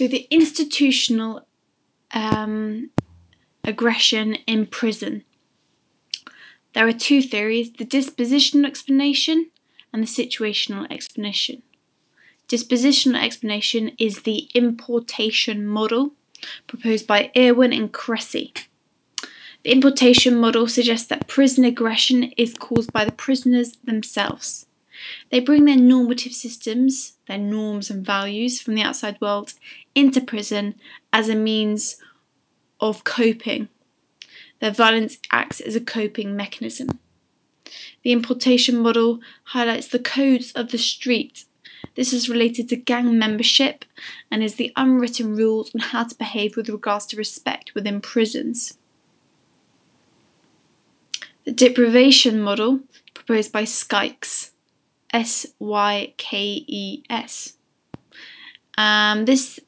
So the institutional um, aggression in prison. There are two theories the dispositional explanation and the situational explanation. Dispositional explanation is the importation model proposed by Irwin and Cressey. The importation model suggests that prison aggression is caused by the prisoners themselves. They bring their normative systems, their norms and values from the outside world into prison as a means of coping. Their violence acts as a coping mechanism. The importation model highlights the codes of the street. This is related to gang membership and is the unwritten rules on how to behave with regards to respect within prisons. The deprivation model, proposed by Sykes, S Y K E S. Um, this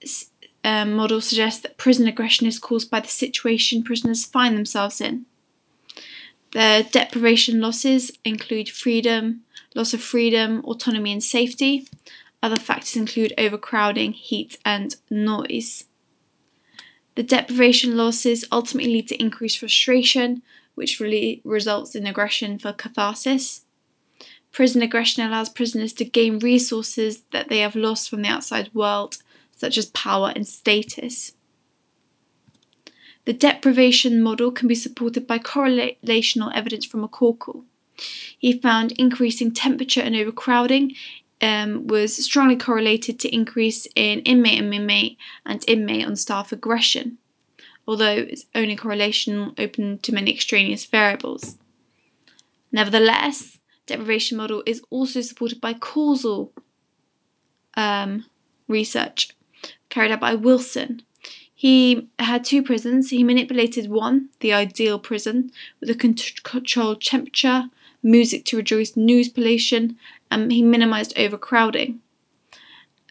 um, model suggests that prison aggression is caused by the situation prisoners find themselves in. The deprivation losses include freedom, loss of freedom, autonomy, and safety. Other factors include overcrowding, heat, and noise. The deprivation losses ultimately lead to increased frustration, which really results in aggression for catharsis. Prison aggression allows prisoners to gain resources that they have lost from the outside world, such as power and status. The deprivation model can be supported by correlational evidence from McCorkle. He found increasing temperature and overcrowding um, was strongly correlated to increase in inmate on inmate and inmate on staff aggression, although it's only correlation open to many extraneous variables. Nevertheless, deprivation model is also supported by causal um, research carried out by Wilson. He had two prisons. He manipulated one, the ideal prison, with a controlled temperature, music to reduce noise pollution, and he minimized overcrowding.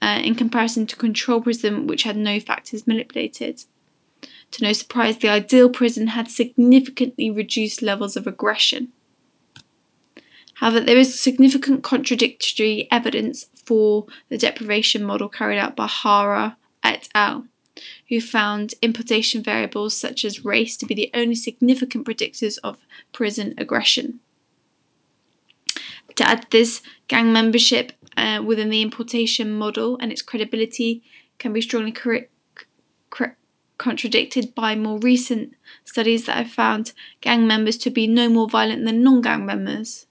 Uh, in comparison to control prison, which had no factors manipulated. To no surprise, the ideal prison had significantly reduced levels of aggression. However, there is significant contradictory evidence for the deprivation model carried out by Harer et al., who found importation variables such as race to be the only significant predictors of prison aggression. To add this, gang membership uh, within the importation model and its credibility can be strongly cor- cor- contradicted by more recent studies that have found gang members to be no more violent than non gang members.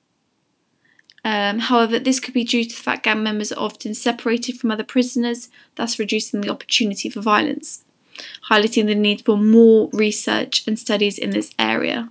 Um, however, this could be due to the fact gang members are often separated from other prisoners, thus reducing the opportunity for violence, highlighting the need for more research and studies in this area.